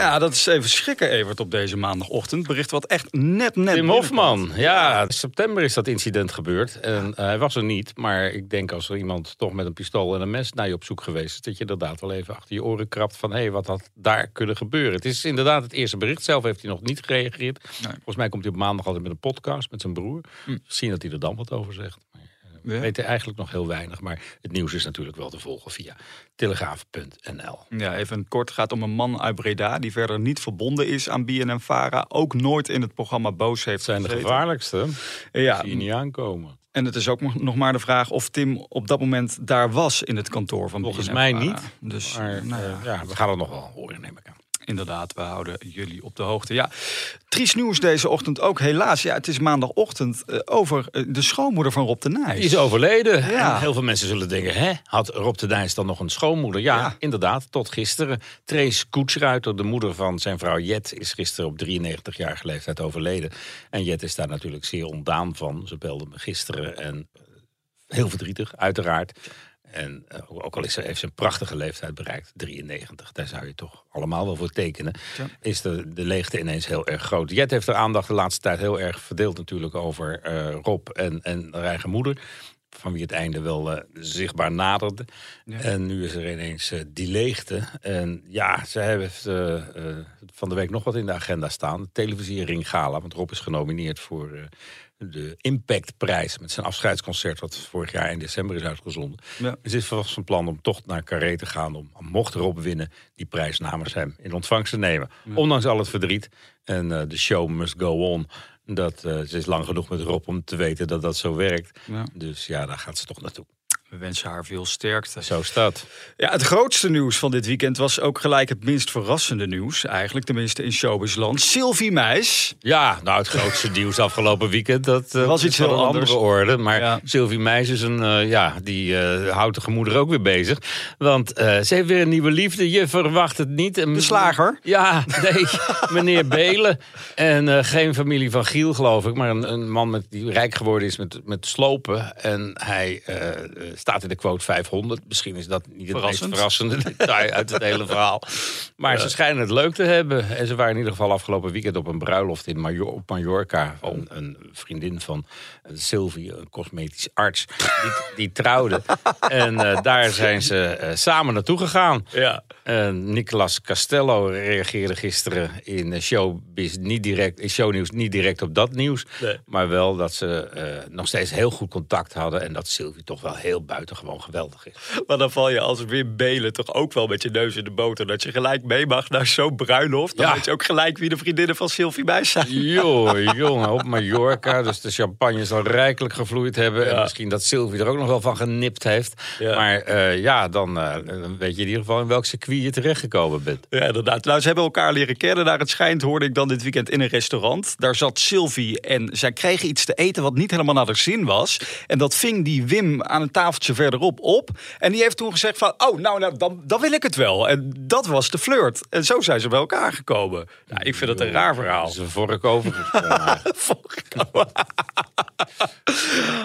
Ja, dat is even schrikken, Evert, op deze maandagochtend. Bericht wat echt net, net... Tim Hofman, ja, in september is dat incident gebeurd. En eh, hij was er niet, maar ik denk als er iemand toch met een pistool en een mes naar je op zoek geweest is, dat je inderdaad wel even achter je oren krabt van hé, hey, wat had daar kunnen gebeuren. Het is inderdaad het eerste bericht. Zelf heeft hij nog niet gereageerd. Volgens mij komt hij op maandag altijd met een podcast met zijn broer. Hm. Zien dat hij er dan wat over zegt. We Ja. weten eigenlijk nog heel weinig, maar het nieuws is natuurlijk wel te volgen via telegraaf.nl. Ja, even kort. Gaat om een man uit Breda die verder niet verbonden is aan BNN-Vara. Ook nooit in het programma Boos heeft zijn de gevaarlijkste. Ja, Zie je niet aankomen. en het is ook nog- maar de vraag of Tim op dat moment daar was in het kantoor van Volgens mij niet. Dus Maar nou ja, eh, ja, we gaan het nog wel horen, neem ik aan. Inderdaad, we houden jullie op de hoogte. Ja, triest nieuws deze ochtend ook helaas. Ja, het is maandagochtend eh, over eh, de schoonmoeder van Rob de Nijs. Die is overleden. Ja. En heel veel mensen zullen denken, hè, had Rob de Nijs dan nog een schoonmoeder? Ja, Ja. inderdaad, tot gisteren. Trace Koetsruiter, de moeder van zijn vrouw Jet, is gisteren op 93-jarige leeftijd overleden. En Jet is daar natuurlijk zeer ontdaan van. Ze belde me gisteren en heel verdrietig, uiteraard. En eh, ook al is ze, heeft ze een prachtige leeftijd bereikt, 93, daar zou je toch allemaal wel voor tekenen. Ja. Is de, de leegte ineens heel erg groot. Jet heeft er aandacht de laatste tijd heel erg verdeeld natuurlijk over eh, Rob en, en haar eigen moeder. Van wie het einde wel eh, zichtbaar naderde. En nu is er ineens die leegte. En ja, ze heeft van de week nog wat in de agenda staan. De televisiering gala, want Rob is genomineerd voor de Impactprijs. Met zijn afscheidsconcert, wat vorig jaar in december is uitgezonden. Ja. Dus het is vast van plan om toch naar Carré te gaan. Om, mocht Rob winnen, die prijs namens hem in ontvangst te nemen. Ondanks al het verdriet. En eh, de show must go on. Dat, eh, ze is lang genoeg met Rob om te weten dat dat zo werkt. Ja. Dus ja, daar gaat ze toch naartoe. We wensen haar veel sterkte. Zo staat. Ja, het grootste nieuws van dit weekend was ook gelijk het minst verrassende nieuws. Eigenlijk, tenminste in showbizland. Sylvie Meis. Ja, nou het grootste nieuws afgelopen weekend. Dat eh, Was iets van heel anders. andere orde. Maar Ja. Sylvie Meijs is een, eh, ja, die eh, houdt de gemoeder ook weer bezig. Want eh, ze heeft weer een nieuwe liefde. Je verwacht het niet. En- De slager? Ja, nee, meneer Belen. En eh, geen familie van Giel, geloof ik. Maar een, een man met, die rijk geworden is met, met slopen. En hij staat in de quote 500. Misschien is dat niet het Verrassend. meest verrassende detail uit het hele verhaal. Maar ze schijnen het leuk te hebben. En ze waren in ieder geval afgelopen weekend op een bruiloft in Major op Mallorca. Een, een vriendin van eh, Sylvie, een cosmetisch arts, die, die trouwde. En eh, daar zijn ze eh, samen naartoe gegaan. Ja. Uh, Nicolas Castello reageerde gisteren in Showbiz niet direct, in Shownieuws niet direct op dat nieuws. Nee. Maar wel dat ze nog steeds heel goed contact hadden. En dat Sylvie toch wel heel buitengewoon geweldig is. Maar dan val je als Wim Belen toch ook wel met je neus in de boter. Dat je gelijk mee mag naar zo'n bruiloft. Dan Ja. weet je ook gelijk wie de vriendinnen van Sylvie Meis zijn. Joh, jongen, op Mallorca. Dus de champagne zal rijkelijk gevloeid hebben. En misschien dat Sylvie er ook nog wel van genipt heeft. Ja. Maar eh, ja, dan, eh, dan weet je in ieder geval in welk circuit je terechtgekomen bent. Ja, inderdaad. Nou, ze hebben elkaar leren kennen. Naar het schijnt hoorde ik dan dit weekend in een restaurant. Daar zat Sylvie en zij kregen iets te eten wat niet helemaal naar haar zin was. En dat ving die Wim aan een tafeltje verderop op. En die heeft toen gezegd van, oh, nou, nou dan, dan wil ik het wel. En dat was de flirt. En zo zijn ze bij elkaar gekomen. Nou, ik vind het een raar verhaal. Dat een vork overgesprongen.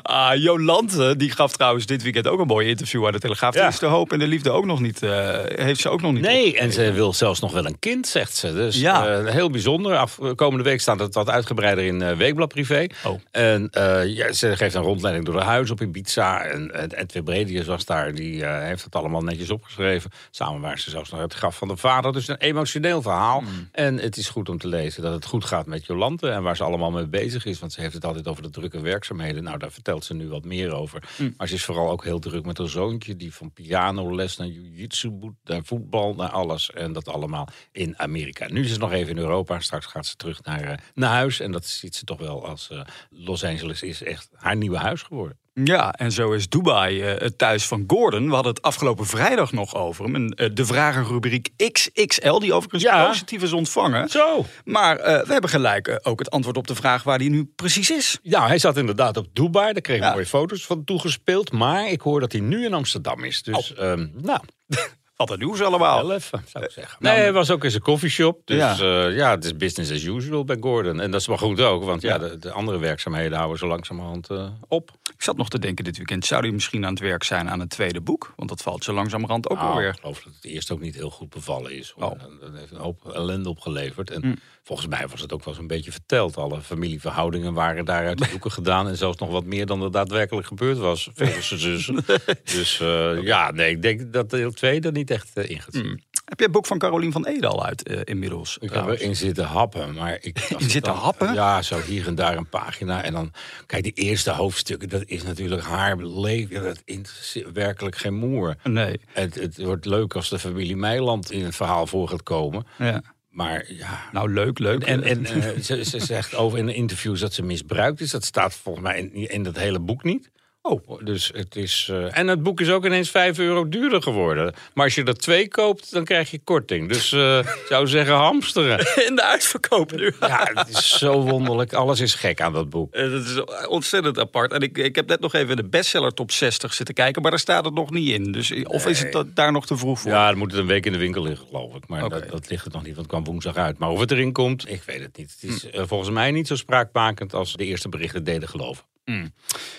Ah, Jolante, die gaf trouwens dit weekend ook een mooi interview aan de Telegraaf. Die Ja. is de hoop en de liefde ook nog niet, eh, heeft ze ook nog niet Nee, en ze wil zelfs nog wel een kind, zegt ze. Dus Ja. eh, heel bijzonder. Af, komende week staat het wat uitgebreider in eh, Weekblad Privé. Oh. En ja, ze geeft een rondleiding door de huis op Ibiza. En, en Edwin Bredius was daar. Die heeft het allemaal netjes opgeschreven. Samen waren ze zelfs naar het graf van de vader. Dus een emotioneel verhaal. Hmm. En het is goed om te lezen dat het goed gaat met Jolante. En waar ze allemaal mee bezig is. Want ze heeft het altijd over de drukke werkzaamheden. Nou, daar vertelt ze nu wat meer over. Hmm. Maar ze is vooral ook heel druk met haar zoontje. Die van pianoles naar jiu-jitsu, naar voetbal, naar alles. En dat allemaal in Amerika. Nu is ze nog even in Europa. Straks gaat ze terug naar, eh, naar huis. En dat ziet ze toch wel als eh, Los Angeles is echt haar nieuwe huis geworden. Ja, en zo is Dubai eh, het thuis van Gordon. We hadden het afgelopen vrijdag nog over hem. En, eh, de vragenrubriek XXL, die overigens Ja. positief is ontvangen. Zo. Maar eh, we hebben gelijk ook het antwoord op de vraag waar hij nu precies is. Ja, hij zat inderdaad op Dubai. Daar ik Ja. mooie foto's van toegespeeld. Maar ik hoor dat hij nu in Amsterdam is. Dus, Oh. ehm, nou, Wat een nieuws allemaal. wel even, zou ik zeggen. nou, Nee, hij was ook in zijn koffieshop. Dus Ja. ja. ja, het is business as usual bij Gordon. En dat is wel goed ook. Want ja, Ja. de, de andere werkzaamheden houden zo langzamerhand op. Ik zat nog te denken dit weekend, zou hij misschien aan het werk zijn aan een tweede boek? Want dat valt zo langzamerhand ook Nou, alweer. ik geloof dat het eerst ook niet heel goed bevallen is. hoor. Oh. Dat heeft een hoop ellende opgeleverd. En Hm. volgens mij was het ook wel eens een beetje verteld. Alle familieverhoudingen waren daaruit de doeken gedaan. En zelfs nog wat meer dan er daadwerkelijk gebeurd was, volgens de dus eh, ja, nee, ik denk dat deel 2 er niet echt eh, in gaat zitten. Heb je het boek van Carolien van Ede al uit eh, inmiddels? Ik heb trouwens? erin zitten happen, maar ik... het zitten dan- happen? Ja, zo hier en daar een pagina. En dan, kijk, die eerste hoofdstukken, dat is natuurlijk haar leven. Dat interesseert werkelijk geen moer. Nee. Het, het wordt leuk als de familie Meiland in het verhaal voor gaat komen. Ja. Maar ja. Nou, leuk, leuk. En, en eh, ze, ze zegt over in de interviews dat ze misbruikt is. Dat staat volgens mij in, in dat hele boek niet. Oh, Dus het is. eh, en het boek is ook ineens 5 euro duurder geworden. Maar als je er twee koopt, dan krijg je korting. Dus eh, ik zou zeggen hamsteren. in de uitverkoop nu. Ja, het is zo wonderlijk. Alles is gek aan dat boek. Eh, Dat is ontzettend apart. En ik, ik heb net nog even de bestseller top 60 zitten kijken, maar daar staat het nog niet in. Dus, of is het da- daar nog te vroeg voor? Ja, dan moet het een week in de winkel liggen, geloof ik. Maar dat, dat ligt het nog niet, want het kwam woensdag uit. Maar of het erin komt, ik weet het niet. Het is eh, volgens mij niet zo spraakmakend als de eerste berichten deden geloven.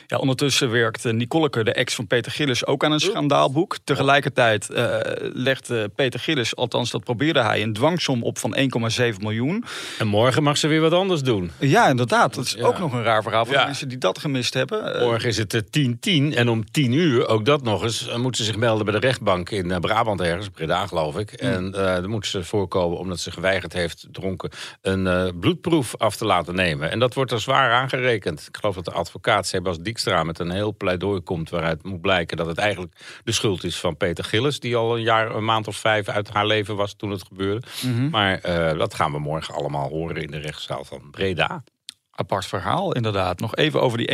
Ja, ondertussen werkt eh, Nicoleke, de ex van Peter Gillis, ook aan een schandaalboek. Tegelijkertijd eh, legt eh, Peter Gillis, althans dat probeerde hij, een dwangsom op van 1,7 miljoen. En morgen mag ze weer wat anders doen. Ja, inderdaad. Dat is Ja. ook nog een raar verhaal voor de mensen die dat gemist hebben. Eh, Morgen is het eh, 10-10 en om 10 uur, ook dat nog eens, eh, moet ze zich melden bij de rechtbank in eh, Brabant ergens, Breda geloof ik. En eh dan moet ze voorkomen omdat ze geweigerd heeft dronken een eh, bloedproef af te laten nemen. En dat wordt er zwaar aangerekend. Ik geloof dat de advocaat Sebas Dijkstra met een heel pleidooi komt waaruit moet blijken dat het eigenlijk de schuld is van Peter Gillis, die al een jaar, een maand of vijf uit haar leven was toen het gebeurde. Maar eh, dat gaan we morgen allemaal horen in de rechtszaal van Breda. Apart verhaal, inderdaad. Nog even over die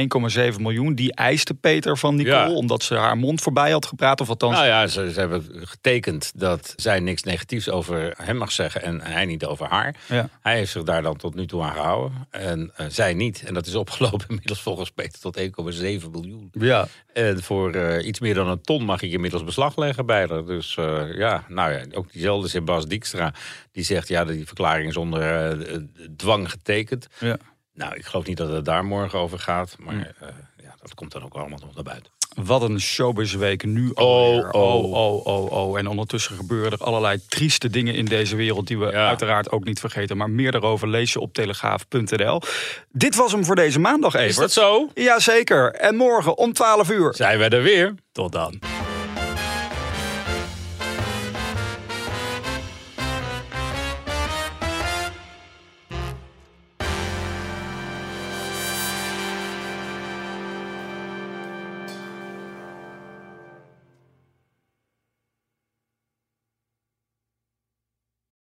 1,7 miljoen. Die eiste Peter van Nicole, Ja. omdat ze haar mond voorbij had gepraat. Of althans, Nou ja, ze, ze hebben getekend dat zij niks negatiefs over hem mag zeggen en hij niet over haar. Ja. Hij heeft zich daar dan tot nu toe aan gehouden en eh, zij niet. En dat is opgelopen inmiddels volgens Peter tot 1,7 miljoen. ja. En voor eh, iets meer dan een ton mag ik inmiddels beslag leggen bij haar. Dus eh, ja, nou ja, ook diezelfde Sebas Dijkstra, die zegt ja, die verklaring is onder dwang getekend. ja. Nou, ik geloof niet dat het daar morgen over gaat, maar eh, ja, dat komt dan ook allemaal nog naar buiten. Wat een showbizweek nu Oh, oh. oh, oh, oh, oh. En ondertussen gebeuren er allerlei trieste dingen in deze wereld... die we Ja. uiteraard ook niet vergeten. Maar meer daarover lees je op telegraaf.nl. Dit was hem voor deze maandag, Evert. Is dat zo? Jazeker. En morgen om 12 uur. Zijn wij er weer? Tot dan.